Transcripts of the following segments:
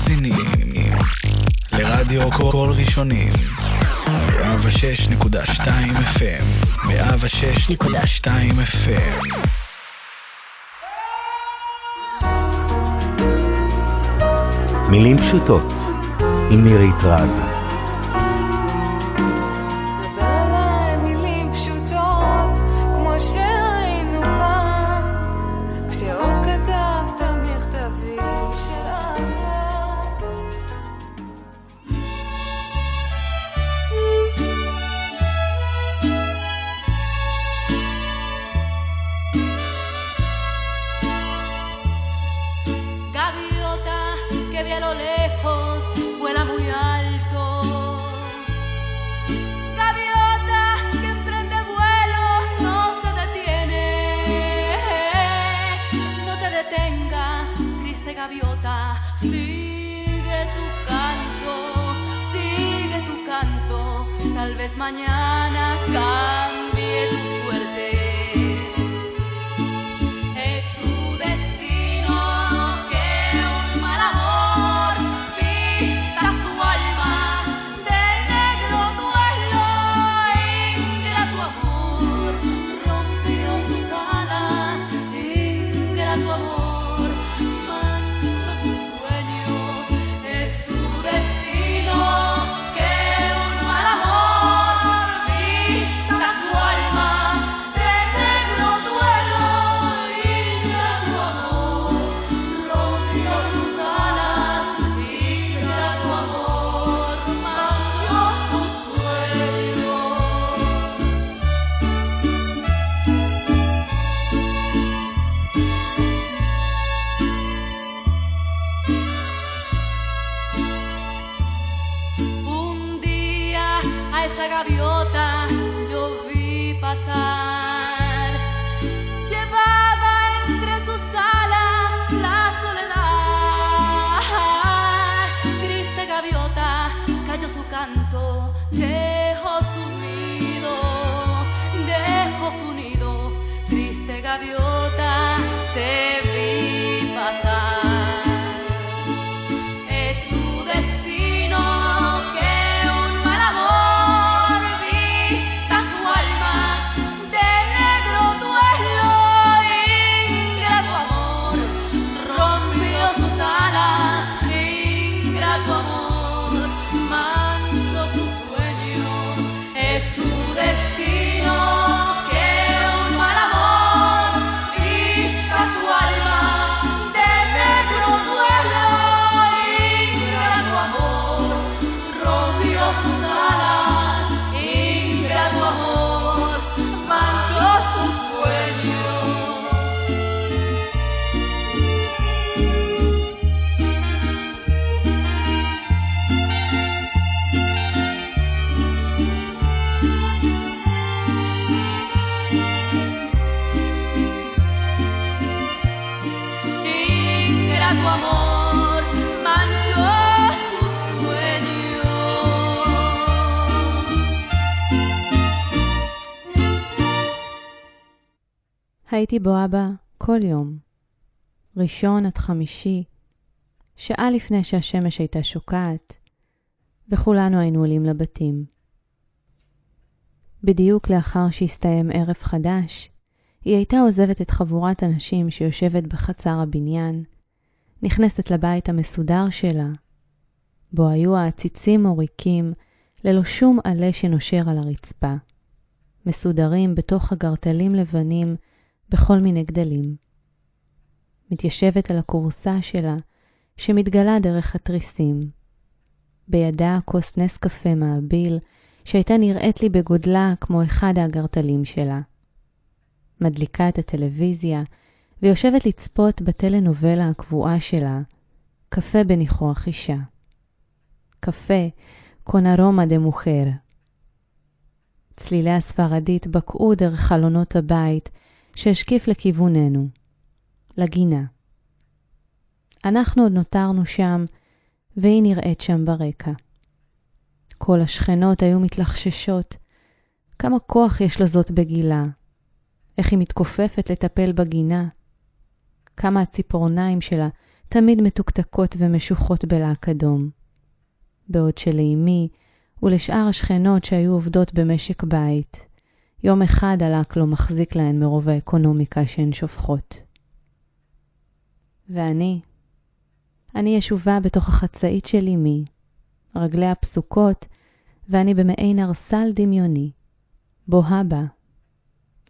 מאזינים לרדיו קול ראשונים 106.2 FM 106.2 FM מילים פשוטות עם מירי טרג הייתי בו אבא כל יום, ראשון עד חמישי, שעה לפני שהשמש הייתה שוקעת, וכולנו היינו עולים לבתים. בדיוק לאחר שהסתיים ערב חדש, היא הייתה עוזבת את חבורת הנשים שיושבת בחצר הבניין, נכנסת לבית המסודר שלה, בו היו העציצים מוריקים, ללא שום עלה שנושר על הרצפה, מסודרים בתוך אגרטלים לבנים בכל מיני גדלים. מתיישבת על הכורסה שלה, שמתגלה דרך התריסים. בידה כוס נס קפה מעביל, שהייתה נראית לי בגודלה כמו אחד האגרטלים שלה. מדליקה את הטלוויזיה, ויושבת לצפות בטלנובלה הקבועה שלה, קפה בניחוח אישה. קפה aroma de mujer. צלילי הספרדית בקעו דרך חלונות הבית, שהשקיף לכיווננו, לגינה. אנחנו עוד נותרנו שם, והיא נראית שם ברקע. כל השכנות היו מתלחששות. כמה כוח יש לזאת בגילה. איך היא מתכופפת לטפל בגינה. כמה הציפורניים שלה תמיד מתוקתקות ומשוחות בלק אדום. בעוד שלאמי ולשאר השכנות שהיו עובדות במשק בית, יום אחד הלק לא מחזיק להן מרוב האקונומיקה שהן שופכות. ואני, אני ישובה בתוך החצאית של אמי, רגליה פסוקות, ואני במעין ארסל דמיוני, בוהה בה,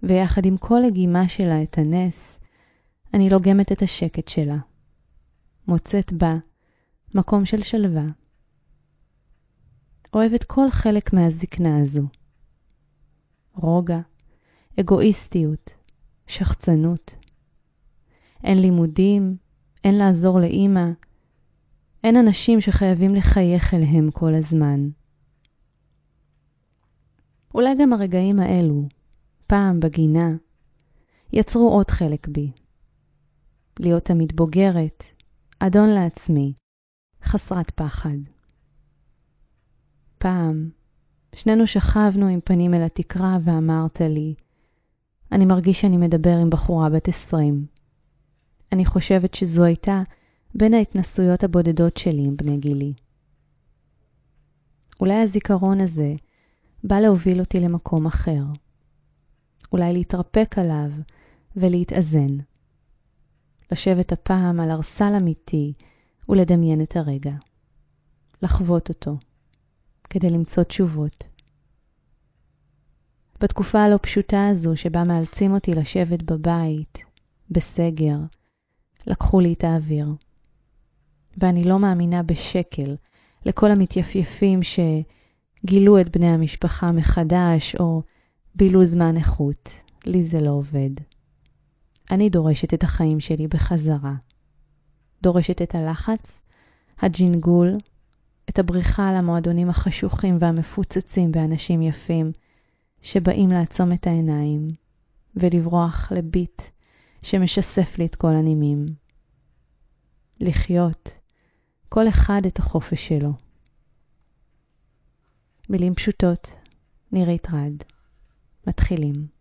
ויחד עם כל לגימה שלה את הנס, אני לוגמת את השקט שלה, מוצאת בה מקום של שלווה. אוהבת כל חלק מהזקנה הזו. רוגע, אגואיסטיות, שחצנות. אין לימודים, אין לעזור לאימא, אין אנשים שחייבים לחייך אליהם כל הזמן. אולי גם הרגעים האלו, פעם בגינה, יצרו עוד חלק בי. להיות תמיד בוגרת, אדון לעצמי, חסרת פחד. פעם, שנינו שכבנו עם פנים אל התקרה ואמרת לי, אני מרגיש שאני מדבר עם בחורה בת עשרים. אני חושבת שזו הייתה בין ההתנסויות הבודדות שלי עם בני גילי. אולי הזיכרון הזה בא להוביל אותי למקום אחר. אולי להתרפק עליו ולהתאזן. לשבת הפעם על ארסל אמיתי ולדמיין את הרגע. לחוות אותו, כדי למצוא תשובות. בתקופה הלא פשוטה הזו שבה מאלצים אותי לשבת בבית, בסגר, לקחו לי את האוויר. ואני לא מאמינה בשקל לכל המתייפייפים שגילו את בני המשפחה מחדש או בילו זמן איכות. לי זה לא עובד. אני דורשת את החיים שלי בחזרה. דורשת את הלחץ, הג'ינגול, את הבריחה למועדונים החשוכים והמפוצצים באנשים יפים, שבאים לעצום את העיניים ולברוח לביט שמשסף לי את כל הנימים. לחיות, כל אחד את החופש שלו. מילים פשוטות, נירית רד. מתחילים.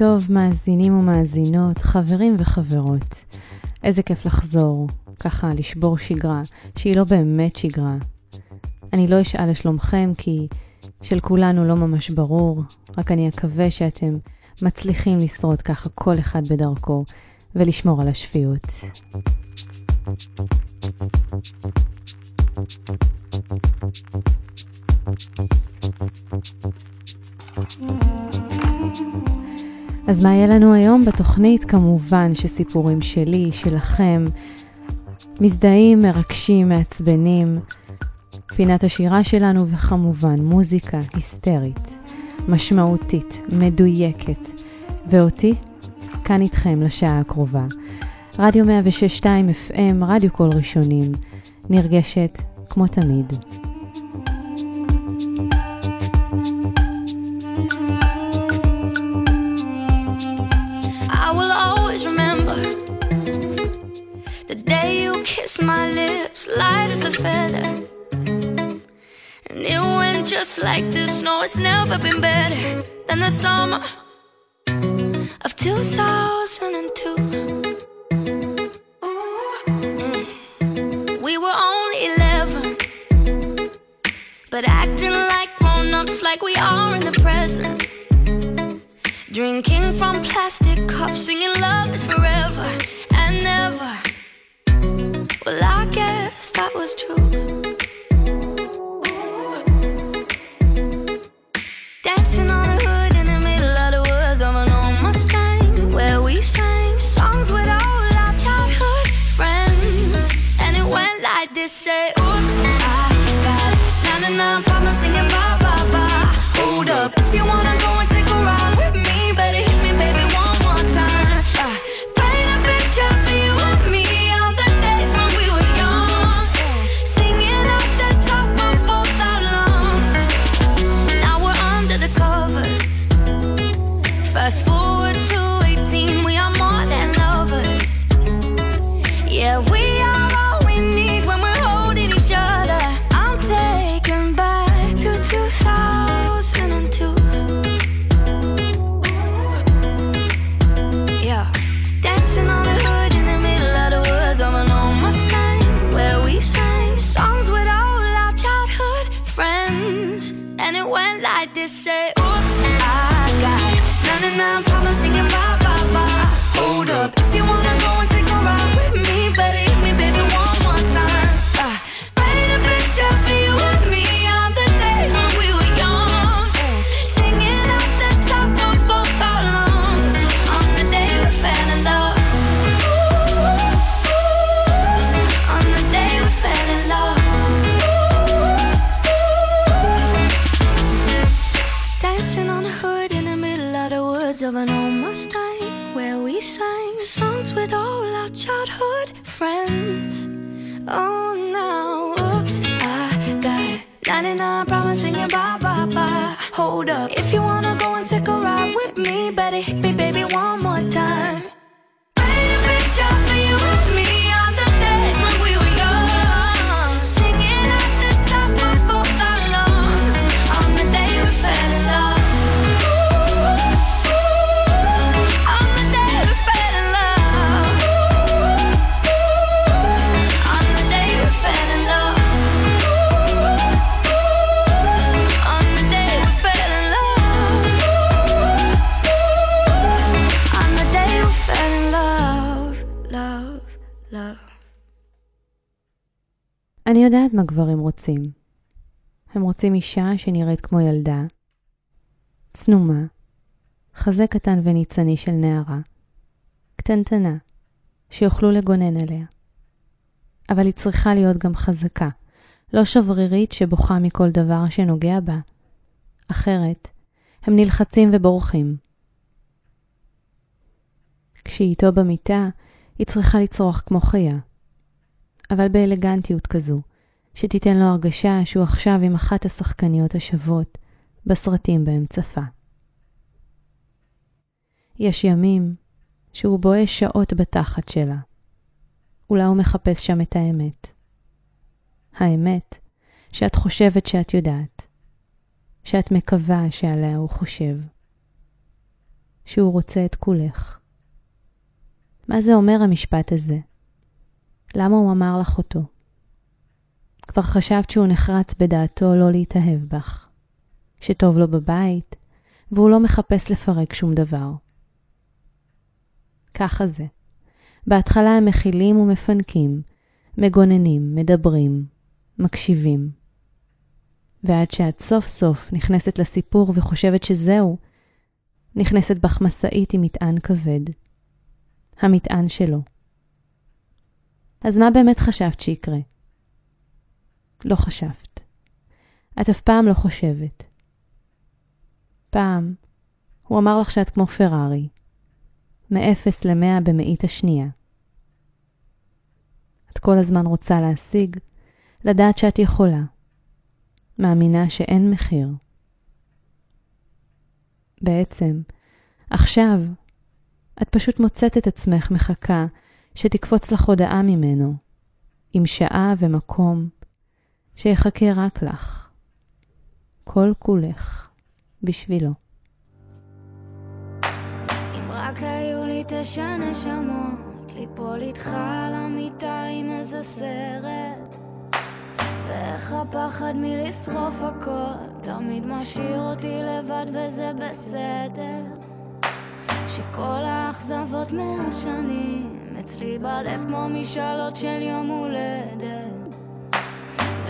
טוב, מאזינים ומאזינות, חברים וחברות. איזה כיף לחזור, ככה לשבור שגרה, שהיא לא באמת שגרה. אני לא אשאל לשלומכם כי של כולנו לא ממש ברור, רק אני אקווה שאתם מצליחים לשרוד ככה כל אחד בדרכו ולשמור על השפיות. אז מה יהיה לנו היום בתוכנית? כמובן שסיפורים שלי, שלכם, מזדהים, מרגשים, מעצבנים, פינת השירה שלנו וכמובן מוזיקה היסטרית, משמעותית, מדויקת, ואותי כאן איתכם לשעה הקרובה. רדיו 106.2 FM, רדיו קול ראשונים, נרגשת כמו תמיד. My lips light as a feather. And it went just like this. No, it's never been better than the summer of 2002. We were only 11, but acting like grown ups, like we are in the present. Drinking from plastic cups, singing love is forever and never. Well, I guess that was true. מה גברים רוצים. הם רוצים אישה שנראית כמו ילדה, צנומה, חזה קטן וניצני של נערה, קטנטנה, שיוכלו לגונן עליה. אבל היא צריכה להיות גם חזקה, לא שברירית שבוכה מכל דבר שנוגע בה. אחרת, הם נלחצים ובורחים. כשהיא איתו במיטה, היא צריכה לצרוח כמו חיה. אבל באלגנטיות כזו, שתיתן לו הרגשה שהוא עכשיו עם אחת השחקניות השוות בסרטים בהם צפה. יש ימים שהוא בוהה שעות בתחת שלה. אולי הוא מחפש שם את האמת. האמת שאת חושבת שאת יודעת, שאת מקווה שעליה הוא חושב. שהוא רוצה את כולך. מה זה אומר המשפט הזה? למה הוא אמר לך אותו? כבר חשבת שהוא נחרץ בדעתו לא להתאהב בך, שטוב לו בבית, והוא לא מחפש לפרק שום דבר. ככה זה. בהתחלה הם מכילים ומפנקים, מגוננים, מדברים, מקשיבים. ועד שאת סוף סוף נכנסת לסיפור וחושבת שזהו, נכנסת בך משאית עם מטען כבד. המטען שלו. אז מה באמת חשבת שיקרה? לא חשבת. את אף פעם לא חושבת. פעם הוא אמר לך שאת כמו פרארי, מ-0 ל-100 במאית השנייה. את כל הזמן רוצה להשיג, לדעת שאת יכולה, מאמינה שאין מחיר. בעצם, עכשיו, את פשוט מוצאת את עצמך מחכה שתקפוץ לך הודעה ממנו, עם שעה ומקום, שיחכה רק לך. כל כולך, בשבילו. אם רק היו לי תשע נשמות, ליפול איתך על המיטה עם איזה סרט. ואיך הפחד מלשרוף הכל, תמיד משאיר אותי לבד וזה בסדר. שכל האכזבות מהשנים, אצלי בלב כמו משאלות של יום הולדת.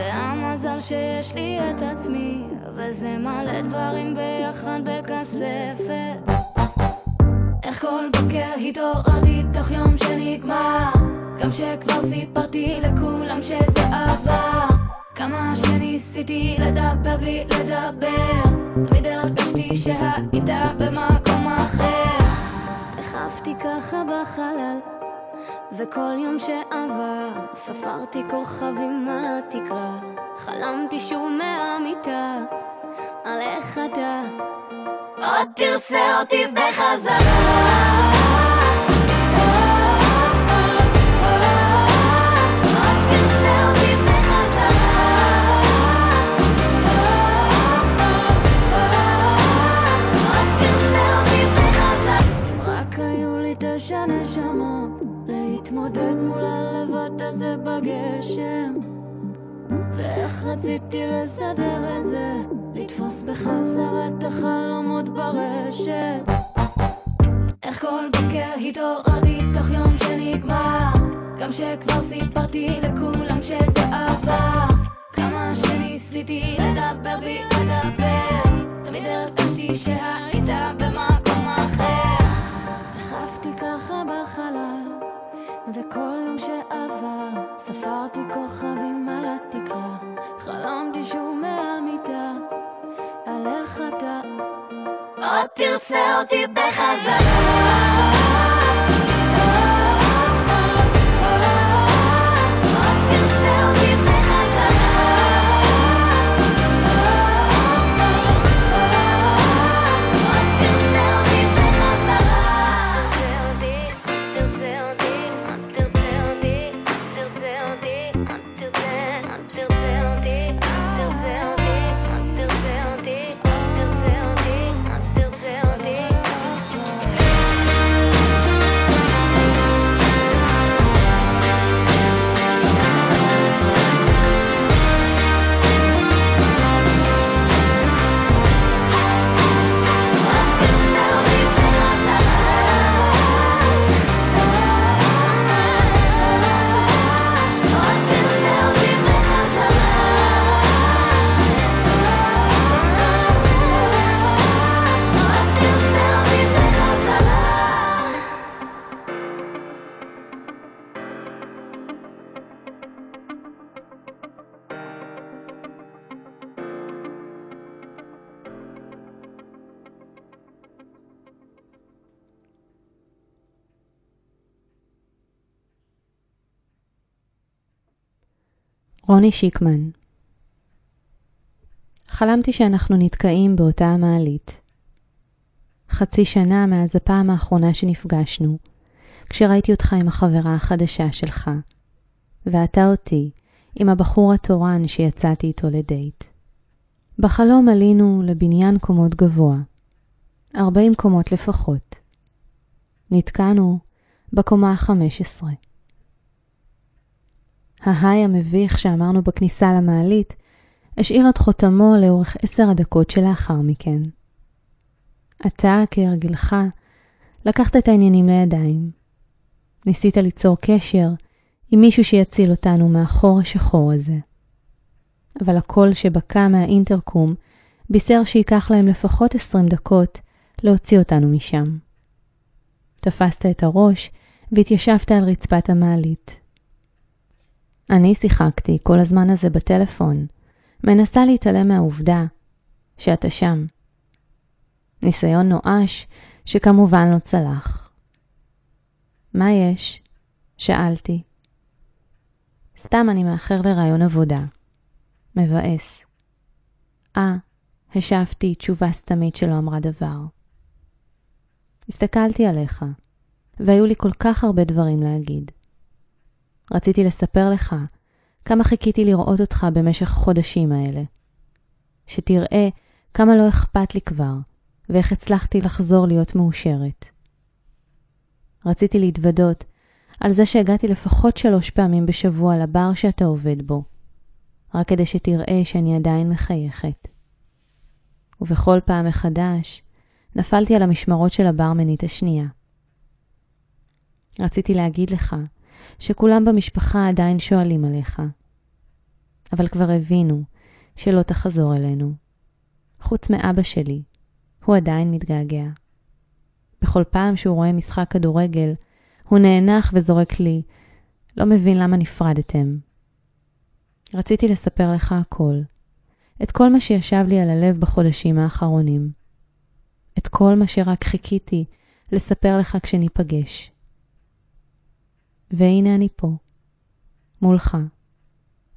והמזל שיש לי את עצמי, וזה מלא דברים ביחד בכספת. איך כל בוקר התעוררתי תוך יום שנגמר, גם שכבר סיפרתי לכולם שזה עבר. כמה שניסיתי לדבר בלי לדבר, תמיד הרגשתי שהיית במקום אחר. החפתי ככה בחלל, וכל יום שעבר ספרתי כוכבים על התקרה. חלמתי שוב מהמיטה, על איך אתה עוד תרצה אותי בחזרה. הזה בגשם. ואיך רציתי לסדר את זה, לתפוס בחזרה את החלומות ברשת. איך כל בוקר התעוררתי תוך יום שנגמר, גם שכבר סיפרתי לכולם שזה עבר. כמה שניסיתי לדבר בלי לדבר, תמיד הרגשתי שהיית במקום אחר. החפתי ככה בחלל, וכל יום שעבר ספרתי כוכבים על התקרה. חלמתי שוב מהמיטה, על איך אתה עוד תרצה אותי בחזרה. רוני שיקמן חלמתי שאנחנו נתקעים באותה המעלית. חצי שנה מאז הפעם האחרונה שנפגשנו, כשראיתי אותך עם החברה החדשה שלך, ואתה אותי עם הבחור התורן שיצאתי איתו לדייט. בחלום עלינו לבניין קומות גבוה. 40 קומות לפחות. נתקענו בקומה ה-15. ההיי המביך שאמרנו בכניסה למעלית השאיר את חותמו לאורך עשר הדקות שלאחר מכן. אתה, כהרגלך, לקחת את העניינים לידיים. ניסית ליצור קשר עם מישהו שיציל אותנו מהחור השחור הזה. אבל הקול שבקע מהאינטרקום בישר שייקח להם לפחות עשרים דקות להוציא אותנו משם. תפסת את הראש והתיישבת על רצפת המעלית. אני שיחקתי כל הזמן הזה בטלפון, מנסה להתעלם מהעובדה שאתה שם. ניסיון נואש שכמובן לא צלח. מה יש? שאלתי. סתם אני מאחר לרעיון עבודה. מבאס. אה, השבתי תשובה סתמית שלא אמרה דבר. הסתכלתי עליך, והיו לי כל כך הרבה דברים להגיד. רציתי לספר לך כמה חיכיתי לראות אותך במשך החודשים האלה. שתראה כמה לא אכפת לי כבר, ואיך הצלחתי לחזור להיות מאושרת. רציתי להתוודות על זה שהגעתי לפחות שלוש פעמים בשבוע לבר שאתה עובד בו, רק כדי שתראה שאני עדיין מחייכת. ובכל פעם מחדש, נפלתי על המשמרות של הברמנית השנייה. רציתי להגיד לך שכולם במשפחה עדיין שואלים עליך, אבל כבר הבינו שלא תחזור אלינו. חוץ מאבא שלי, הוא עדיין מתגעגע. בכל פעם שהוא רואה משחק כדורגל, הוא נאנח וזורק לי, לא מבין למה נפרדתם. רציתי לספר לך הכל, את כל מה שישב לי על הלב בחודשים האחרונים. את כל מה שרק חיכיתי לספר לך כשניפגש. והנה אני פה, מולך,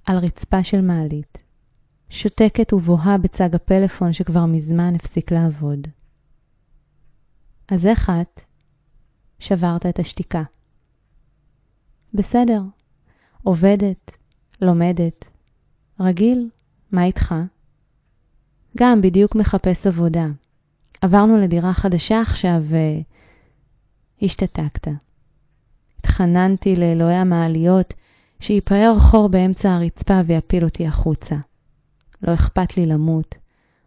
על רצפה של מעלית, שותקת ובוהה בצג הפלאפון שכבר מזמן הפסיק לעבוד. אז איך את? שברת את השתיקה. בסדר, עובדת, לומדת. רגיל, מה איתך? גם בדיוק מחפש עבודה. עברנו לדירה חדשה עכשיו ו... השתתקת. התחננתי לאלוהי המעליות שיפאר חור באמצע הרצפה ויפיל אותי החוצה. לא אכפת לי למות,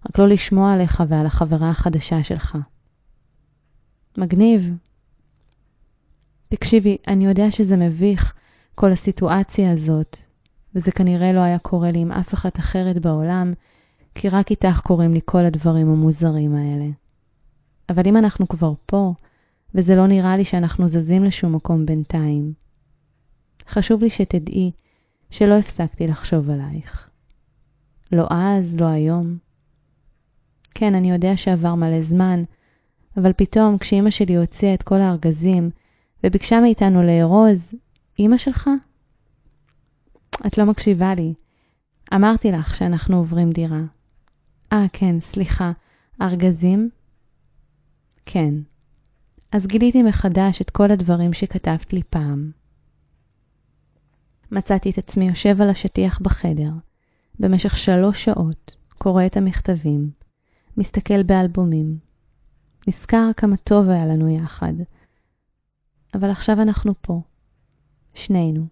רק לא לשמוע עליך ועל החברה החדשה שלך. מגניב. תקשיבי, אני יודע שזה מביך, כל הסיטואציה הזאת, וזה כנראה לא היה קורה לי עם אף אחת אחרת בעולם, כי רק איתך קורים לי כל הדברים המוזרים האלה. אבל אם אנחנו כבר פה, וזה לא נראה לי שאנחנו זזים לשום מקום בינתיים, חשוב לי שתדעי שלא הפסקתי לחשוב עלייך. לא אז, לא היום. כן, אני יודע שעבר מלא זמן, אבל פתאום כשאימא שלי הוציאה את כל הארגזים וביקשה מאיתנו לארוז, אימא שלך? את לא מקשיבה לי. אמרתי לך שאנחנו עוברים דירה. אה, כן, סליחה. ארגזים? כן. אז גיליתי מחדש את כל הדברים שכתבת לי פעם. מצאתי את עצמי יושב על השטיח בחדר, במשך שלוש שעות, קורא את המכתבים, מסתכל באלבומים. נזכר כמה טוב היה לנו יחד. אבל עכשיו אנחנו פה, שנינו.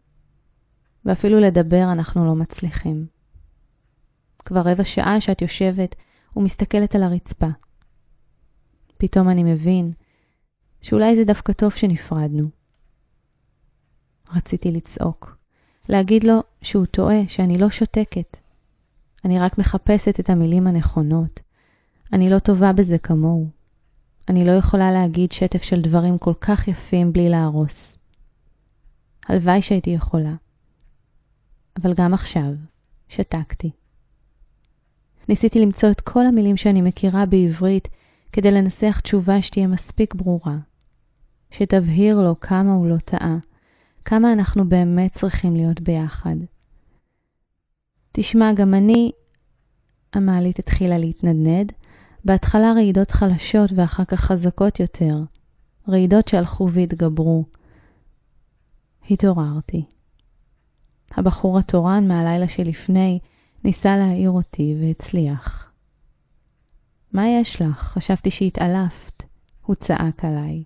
ואפילו לדבר אנחנו לא מצליחים. כבר רבע שעה שאת יושבת ומסתכלת על הרצפה. פתאום אני מבין שאולי זה דווקא טוב שנפרדנו. רציתי לצעוק, להגיד לו שהוא טועה, שאני לא שותקת. אני רק מחפשת את המילים הנכונות. אני לא טובה בזה כמוהו. אני לא יכולה להגיד שטף של דברים כל כך יפים בלי להרוס. הלוואי שהייתי יכולה. אבל גם עכשיו, שתקתי. ניסיתי למצוא את כל המילים שאני מכירה בעברית כדי לנסח תשובה שתהיה מספיק ברורה, שתבהיר לו כמה הוא לא טעה, כמה אנחנו באמת צריכים להיות ביחד. תשמע, גם אני... המעלית התחילה להתנדנד, בהתחלה רעידות חלשות ואחר כך חזקות יותר, רעידות שהלכו והתגברו. התעוררתי. הבחור התורן מהלילה שלפני ניסה להעיר אותי והצליח. מה יש לך? חשבתי שהתעלפת. הוא צעק עליי.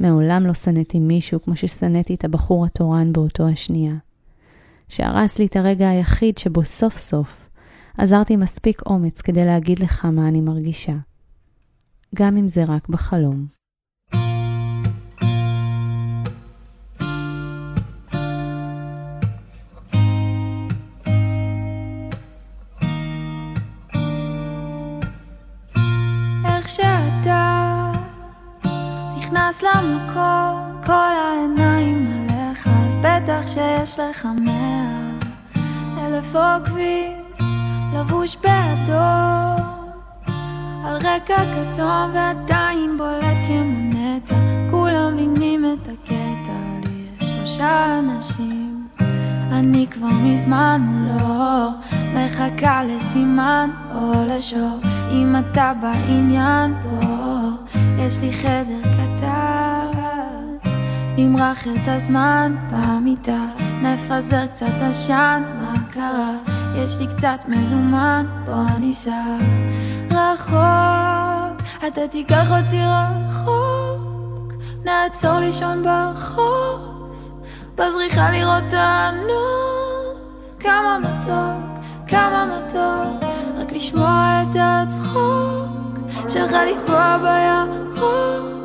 מעולם לא שנאתי מישהו כמו ששנאתי את הבחור התורן באותו השנייה. שהרס לי את הרגע היחיד שבו סוף סוף עזרתי מספיק אומץ כדי להגיד לך מה אני מרגישה. גם אם זה רק בחלום. נכנס למקום, כל העיניים עליך, אז בטח שיש לך מאה אלף עוקבים, לבוש באדום, על רקע כתום ועדיין בולט כמו נטע, כולם מבינים את הקטע, לי יש שלושה אנשים, אני כבר מזמן לא מחכה לסימן או לשור, אם אתה בעניין פה, יש לי חדר נמרח את הזמן במיטה, נפזר קצת עשן, מה קרה? יש לי קצת מזומן, בוא ניסע. רחוק, אתה תיקח אותי רחוק, נעצור לישון ברחוב, בזריחה לראות הנוף, כמה מתוק, כמה מתוק, רק לשמוע את הצחוק שלך לטבוע בירוק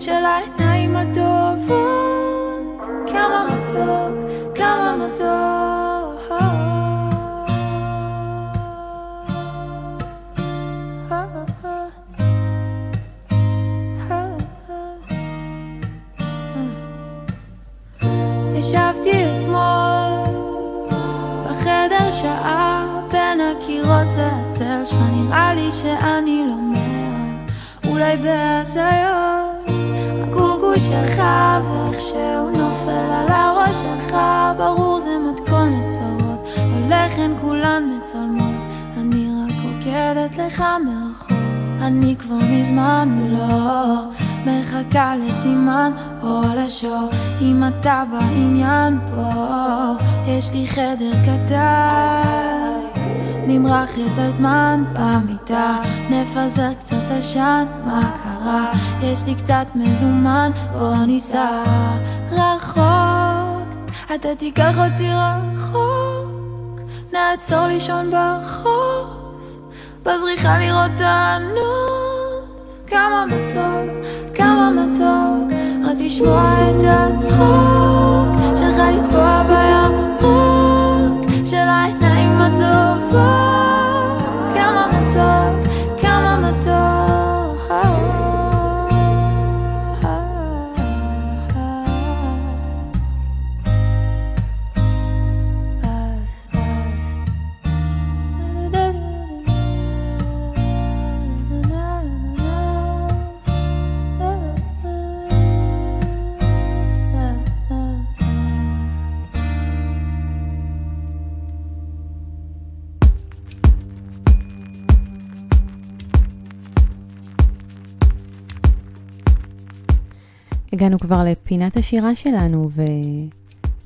של העיניים הטובות, כמה מתוק, כמה מתוק. ישבתי אתמול בחדר שעה בין הקירות זה הצל שלך. נראה לי שאני לא מאה אולי בהזיות שלך ואיך שהוא נופל על הראש שלך ברור זה מתכון לצרות. הולך הן כולן מצלמות אני רק עוקדת לך מאחור אני כבר מזמן לא מחכה לסימן או לשור. אם אתה בעניין פה יש לי חדר קטן. נמרח את הזמן במיטה נפזר קצת עשן מה קרה יש לי קצת מזומן בוא ניסע רחוק. אתה תיקח אותי רחוק נעצור לישון ברחוב בזריחה לראות את הנוף כמה מתוק, כמה מתוק רק לשמוע את הצחוק הגענו כבר לפינת השירה שלנו,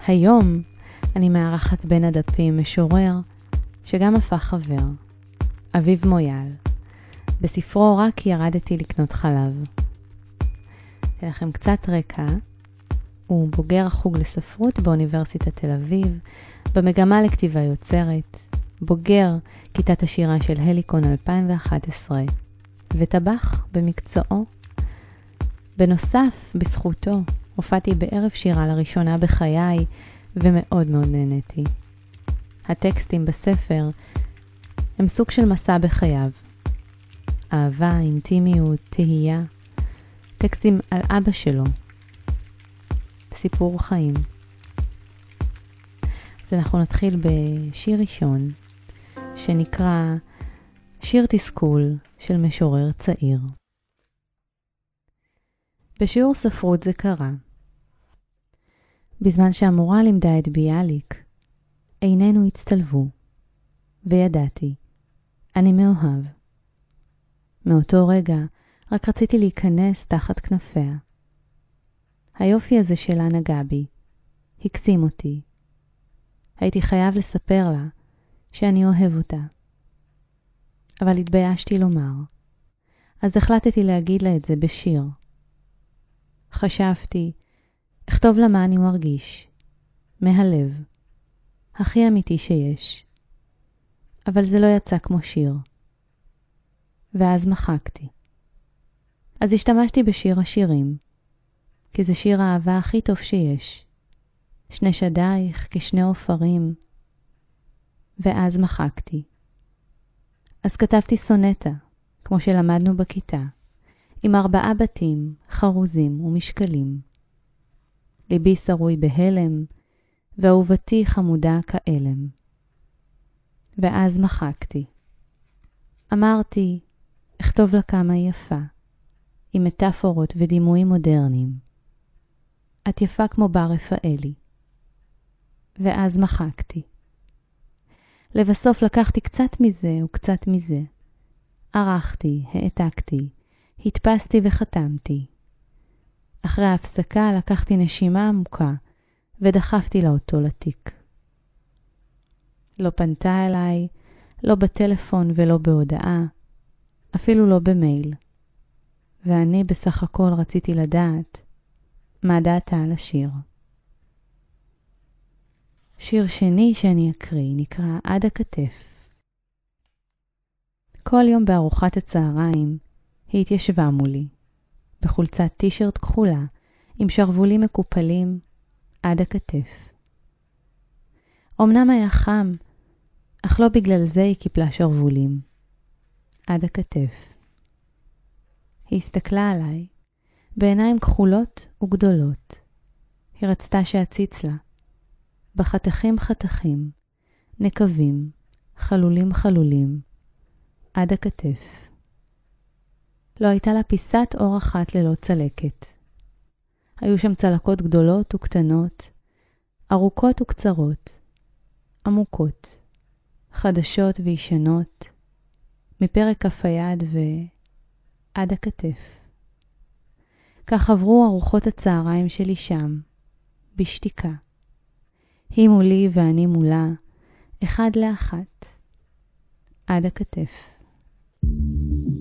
והיום אני מארחת בין הדפים משורר שגם הפך חבר, אביב מויאל. בספרו "רק ירדתי לקנות חלב". אתן לכם קצת רקע. הוא בוגר החוג לספרות באוניברסיטת תל אביב, במגמה לכתיבה יוצרת, בוגר כיתת השירה של הליקון 2011, וטבח במקצועו בנוסף, בזכותו, הופעתי בערב שירה לראשונה בחיי, ומאוד מאוד נהניתי. הטקסטים בספר הם סוג של מסע בחייו. אהבה, אינטימיות, תהייה. טקסטים על אבא שלו. סיפור חיים. אז אנחנו נתחיל בשיר ראשון, שנקרא שיר תסכול של משורר צעיר. בשיעור ספרות זה קרה. בזמן שהמורה לימדה את ביאליק, עינינו הצטלבו, וידעתי, אני מאוהב. מאותו רגע רק רציתי להיכנס תחת כנפיה. היופי הזה שלה נגע בי, הקסים אותי. הייתי חייב לספר לה שאני אוהב אותה. אבל התביישתי לומר. אז החלטתי להגיד לה את זה בשיר. חשבתי, אכתוב לה מה אני מרגיש, מהלב, הכי אמיתי שיש. אבל זה לא יצא כמו שיר. ואז מחקתי. אז השתמשתי בשיר השירים, כי זה שיר האהבה הכי טוב שיש. שני שדייך כשני עופרים. ואז מחקתי. אז כתבתי סונטה, כמו שלמדנו בכיתה, עם ארבעה בתים, חרוזים ומשקלים. ליבי שרוי בהלם, ואהובתי חמודה כאלם. ואז מחקתי. אמרתי, אכתוב לה כמה היא יפה, עם מטאפורות ודימויים מודרניים. את יפה כמו בר רפאלי. ואז מחקתי. לבסוף לקחתי קצת מזה וקצת מזה. ערכתי, העתקתי, הדפסתי וחתמתי. אחרי ההפסקה לקחתי נשימה עמוקה ודחפתי לה אותו לתיק. לא פנתה אליי, לא בטלפון ולא בהודעה, אפילו לא במייל. ואני בסך הכל רציתי לדעת מה דעתה על השיר. שיר שני שאני אקריא נקרא עד הכתף. כל יום בארוחת הצהריים היא התיישבה מולי, בחולצת טישרט כחולה עם שרוולים מקופלים עד הכתף. אמנם היה חם, אך לא בגלל זה היא קיפלה שרוולים. עד הכתף. היא הסתכלה עליי, בעיניים כחולות וגדולות. היא רצתה שאציץ לה. בחתכים חתכים, נקבים, חלולים חלולים, עד הכתף. לא הייתה לה פיסת אור אחת ללא צלקת. היו שם צלקות גדולות וקטנות, ארוכות וקצרות, עמוקות, חדשות וישנות, מפרק כף היד ועד הכתף. כך עברו ארוחות הצהריים שלי שם, בשתיקה. היא מולי ואני מולה, אחד לאחת, עד הכתף. נושמת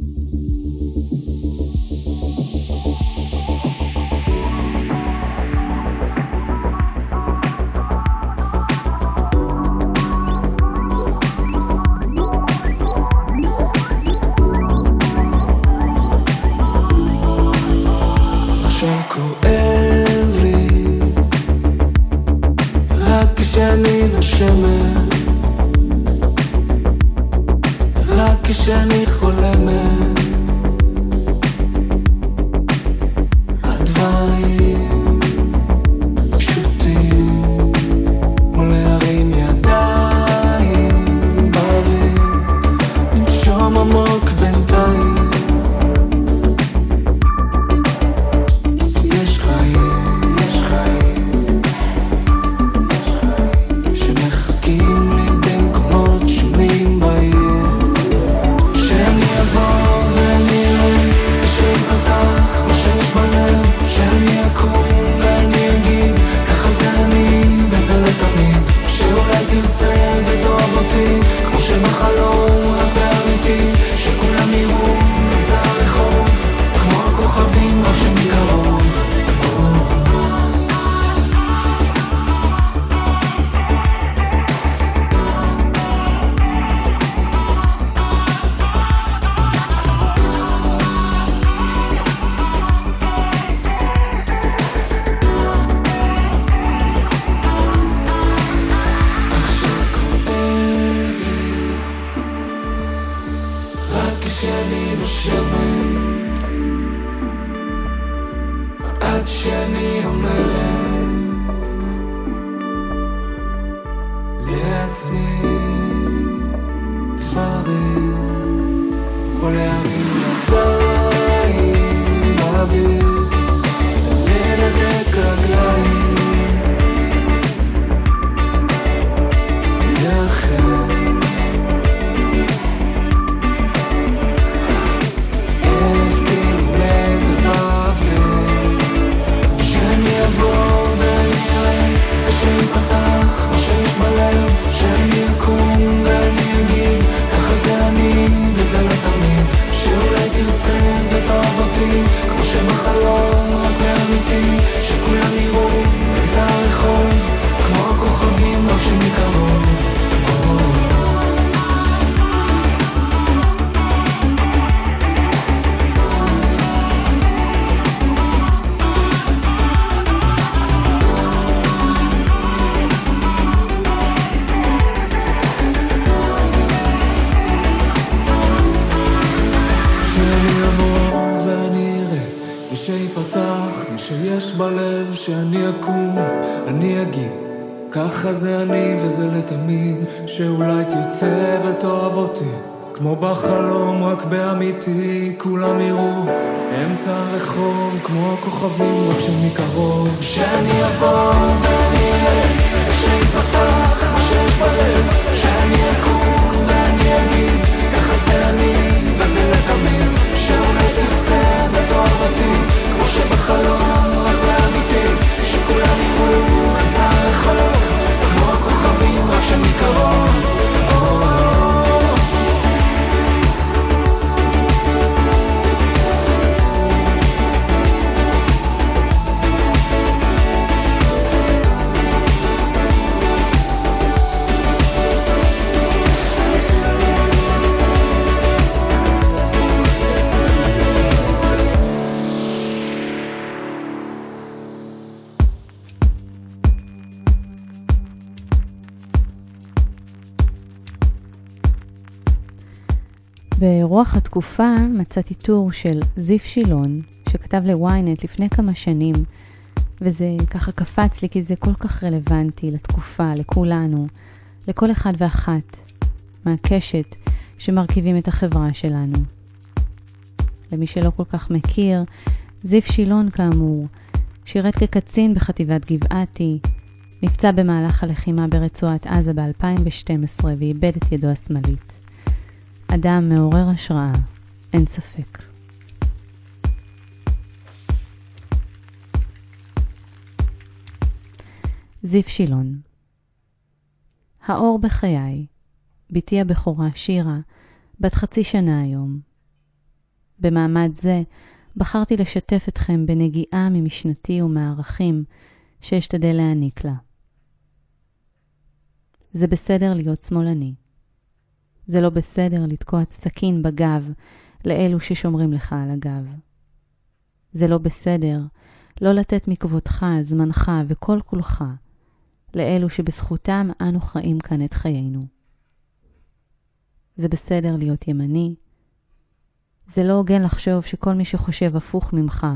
ברוח התקופה מצאתי טור של זיף שילון, שכתב לוויינט לפני כמה שנים, וזה ככה קפץ לי כי זה כל כך רלוונטי לתקופה, לכולנו, לכל אחד ואחת מהקשת שמרכיבים את החברה שלנו. למי שלא כל כך מכיר, זיף שילון כאמור, שירת כקצין בחטיבת גבעתי, נפצע במהלך הלחימה ברצועת עזה ב-2012 ואיבד את ידו השמאלית. אדם מעורר השראה, אין ספק. זיו שילון האור בחיי, בתי הבכורה שירה, בת חצי שנה היום. במעמד זה בחרתי לשתף אתכם בנגיעה ממשנתי ומערכים שאשתדל להעניק לה. זה בסדר להיות שמאלני. זה לא בסדר לתקוע סכין בגב לאלו ששומרים לך על הגב. זה לא בסדר לא לתת מכבודך, זמנך וכל כולך לאלו שבזכותם אנו חיים כאן את חיינו. זה בסדר להיות ימני. זה לא הוגן לחשוב שכל מי שחושב הפוך ממך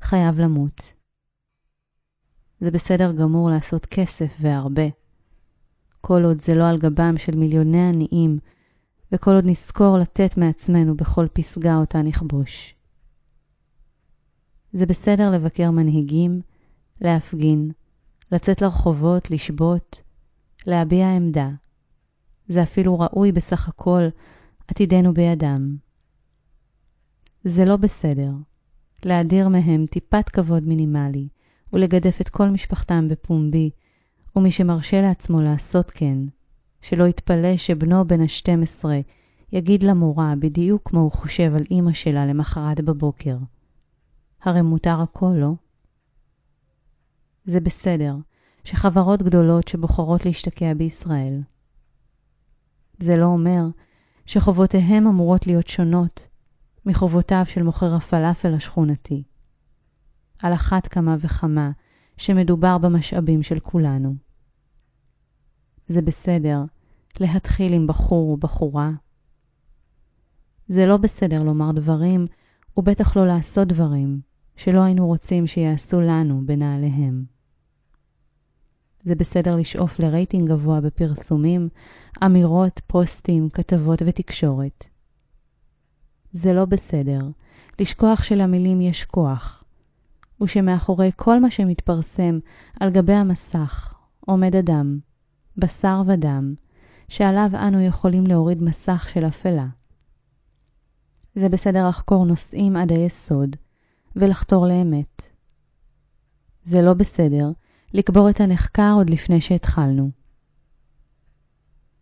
חייב למות. זה בסדר גמור לעשות כסף והרבה. כל עוד זה לא על גבם של מיליוני עניים וכל עוד נזכור לתת מעצמנו בכל פסגה אותה נכבוש. זה בסדר לבקר מנהיגים, להפגין, לצאת לרחובות, לשבות, להביע עמדה. זה אפילו ראוי בסך הכל, עתידנו בידם. זה לא בסדר להדיר מהם טיפת כבוד מינימלי ולגדף את כל משפחתם בפומבי, ומי שמרשה לעצמו לעשות כן, שלא יתפלא שבנו בן ה-12 יגיד למורה בדיוק כמו הוא חושב על אמא שלה למחרת בבוקר. הרי מותר הכל, לא? זה בסדר שחברות גדולות שבוחרות להשתקע בישראל. זה לא אומר שחובותיהם אמורות להיות שונות מחובותיו של מוכר הפלאפל השכונתי. על אחת כמה וכמה שמדובר במשאבים של כולנו. זה בסדר להתחיל עם בחור או בחורה. זה לא בסדר לומר דברים, ובטח לא לעשות דברים, שלא היינו רוצים שיעשו לנו בנעליהם. זה בסדר לשאוף לרייטינג גבוה בפרסומים, אמירות, פוסטים, כתבות ותקשורת. זה לא בסדר לשכוח שלמילים יש כוח, ושמאחורי כל מה שמתפרסם על גבי המסך עומד אדם, בשר ודם, שעליו אנו יכולים להוריד מסך של אפלה. זה בסדר לחקור נושאים עד היסוד ולחתור לאמת. זה לא בסדר לקבור את הנחקר עוד לפני שהתחלנו.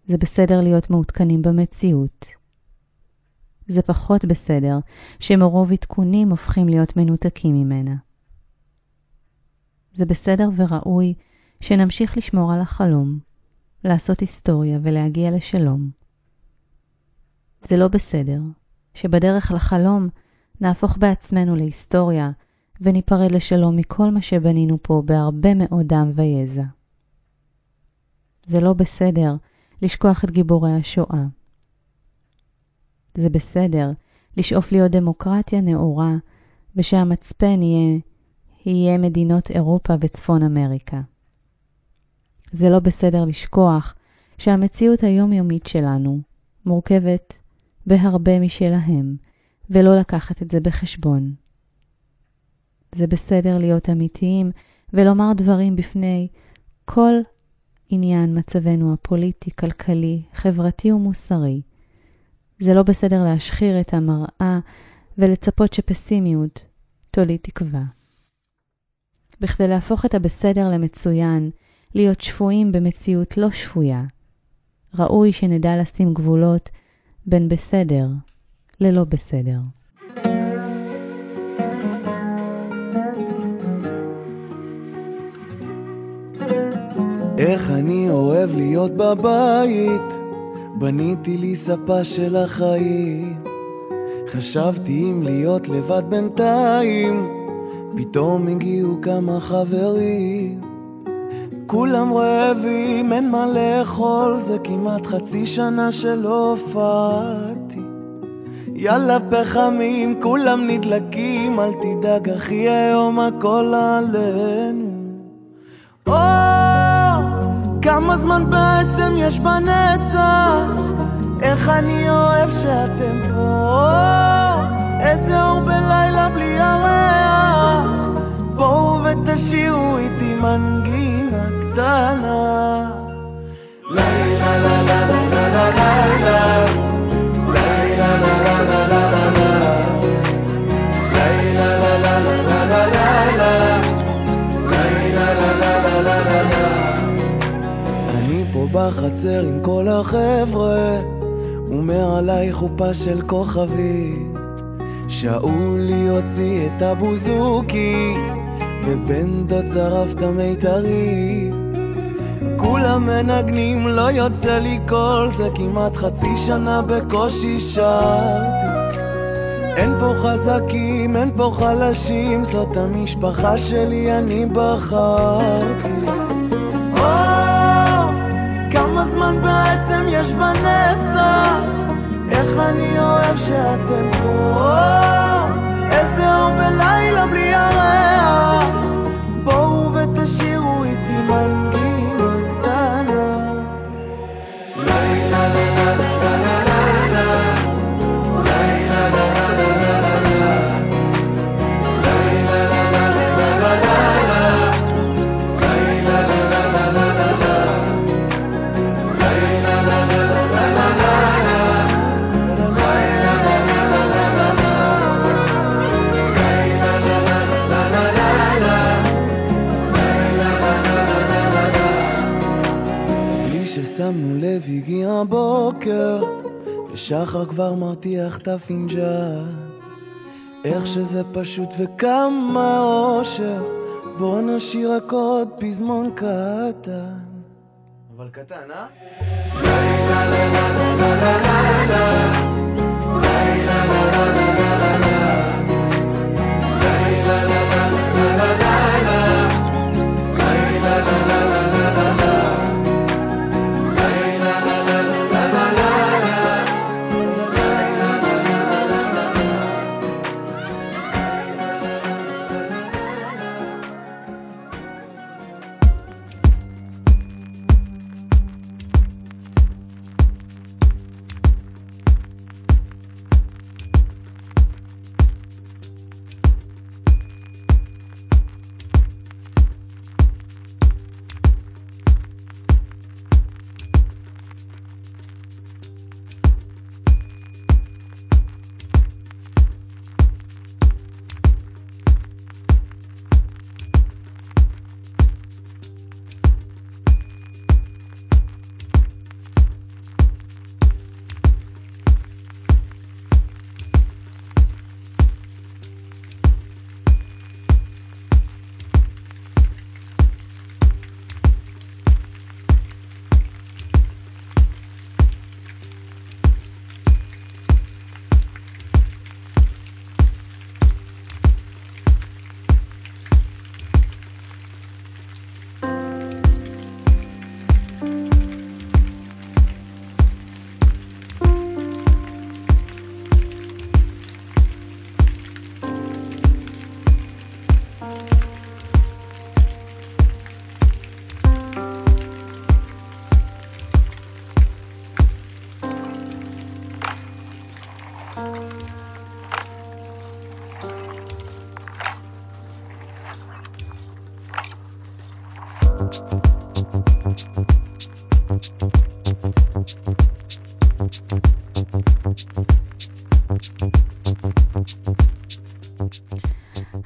זה בסדר להיות מעודכנים במציאות. זה פחות בסדר שמרוב עדכונים הופכים להיות מנותקים ממנה. זה בסדר וראוי שנמשיך לשמור על החלום, לעשות היסטוריה ולהגיע לשלום. זה לא בסדר שבדרך לחלום נהפוך בעצמנו להיסטוריה וניפרד לשלום מכל מה שבנינו פה בהרבה מאוד דם ויזע. זה לא בסדר לשכוח את גיבורי השואה. זה בסדר לשאוף להיות דמוקרטיה נאורה ושהמצפן יהיה, יהיה מדינות אירופה וצפון אמריקה. זה לא בסדר לשכוח שהמציאות היומיומית שלנו מורכבת בהרבה משלהם, ולא לקחת את זה בחשבון. זה בסדר להיות אמיתיים ולומר דברים בפני כל עניין מצבנו הפוליטי, כלכלי, חברתי ומוסרי. זה לא בסדר להשחיר את המראה ולצפות שפסימיות תוליד תקווה. בכדי להפוך את הבסדר למצוין, להיות שפויים במציאות לא שפויה, ראוי שנדע לשים גבולות בין בסדר ללא בסדר. איך אני אוהב להיות בבית, בניתי לי ספה של החיים. חשבתי אם להיות לבד בינתיים, פתאום הגיעו כמה חברים. כולם רעבים, אין מה לאכול, זה כמעט חצי שנה שלא הופעתי. יאללה פחמים, כולם נדלקים, אל תדאג אחי, היום הכל עלינו. או, כמה זמן בעצם יש בנצח? איך אני אוהב שאתם פה, איזה אור בלילה בלי ירח. בואו ותשאירו איתי מנגינה קטנה. לה לה לה לה לה לה לה לה בחצר עם כל החבר'ה ומעליי חופה של כוכבים שאולי הוציא את הבוזוקי ובן דוד שרף את המיתרים כולם מנגנים, לא יוצא לי קול זה כמעט חצי שנה בקושי שרתי אין פה חזקים, אין פה חלשים זאת המשפחה שלי, אני בחרתי. או, כמה זמן בעצם יש בנצח? איך אני אוהב שאתם פה? איזה אור בלילה בלי ירח שמנו לב הגיע הבוקר, ושחר כבר מרתיח את הפינג'ל. איך שזה פשוט וכמה אושר, בוא נשאיר רק עוד פזמון קטן. אבל קטן, אה? לילה לילה לילה לילה לילה לילה לילה לילה לילה לילה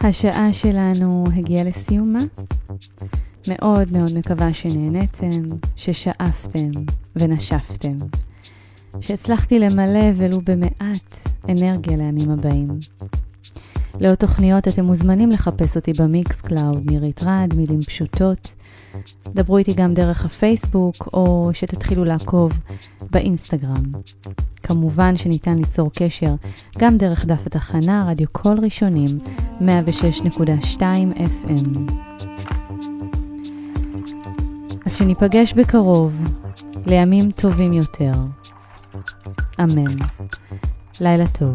השעה שלנו הגיעה לסיומה. מאוד מאוד מקווה שנהניתם, ששאפתם ונשפתם, שהצלחתי למלא ולו במעט אנרגיה לימים הבאים. לעוד תוכניות אתם מוזמנים לחפש אותי ב Mixcloud, נירית רד, מילים פשוטות. דברו איתי גם דרך הפייסבוק, או שתתחילו לעקוב באינסטגרם. כמובן שניתן ליצור קשר גם דרך דף התחנה, רדיו קול ראשונים, 106.2 FM. אז שניפגש בקרוב, לימים טובים יותר. אמן. לילה טוב.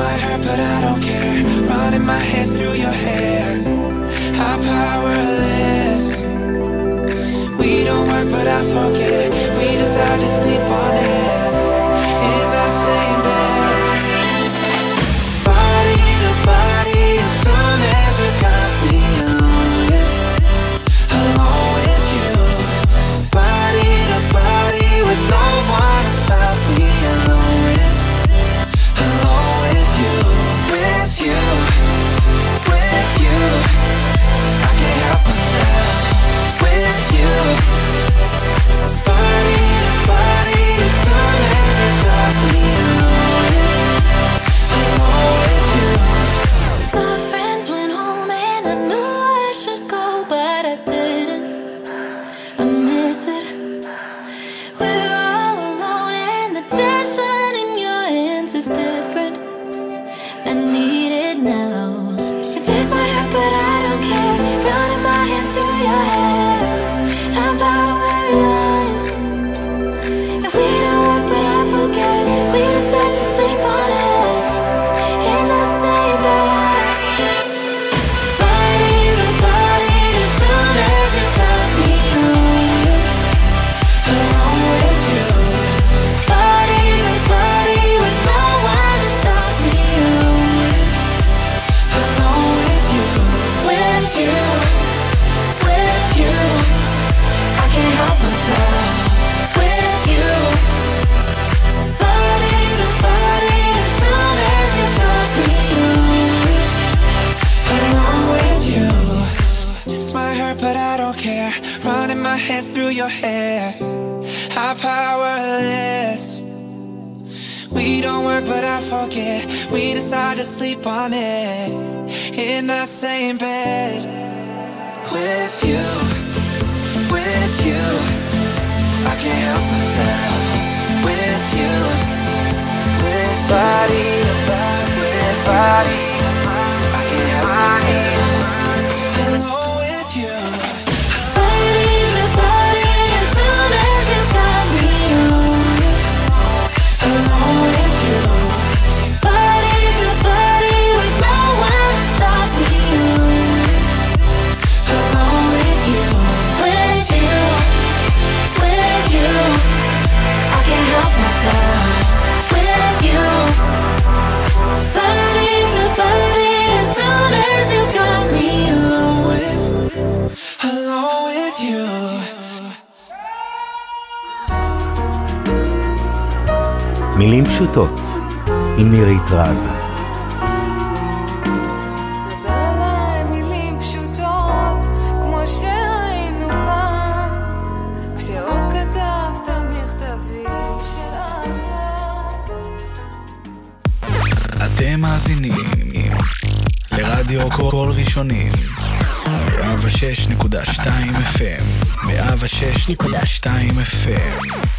might hurt, but I don't care. Running my hands through your hair. How powerless. We don't work, but I forget. We decide to sleep on it. We decide to sleep on it in the same bed with you, with you. I can't help myself with you, with body, with body. מילים פשוטות, עם מירי טרד. אתם מאזינים לרדיו קול ראשונים 106.2 FM 106.2 FM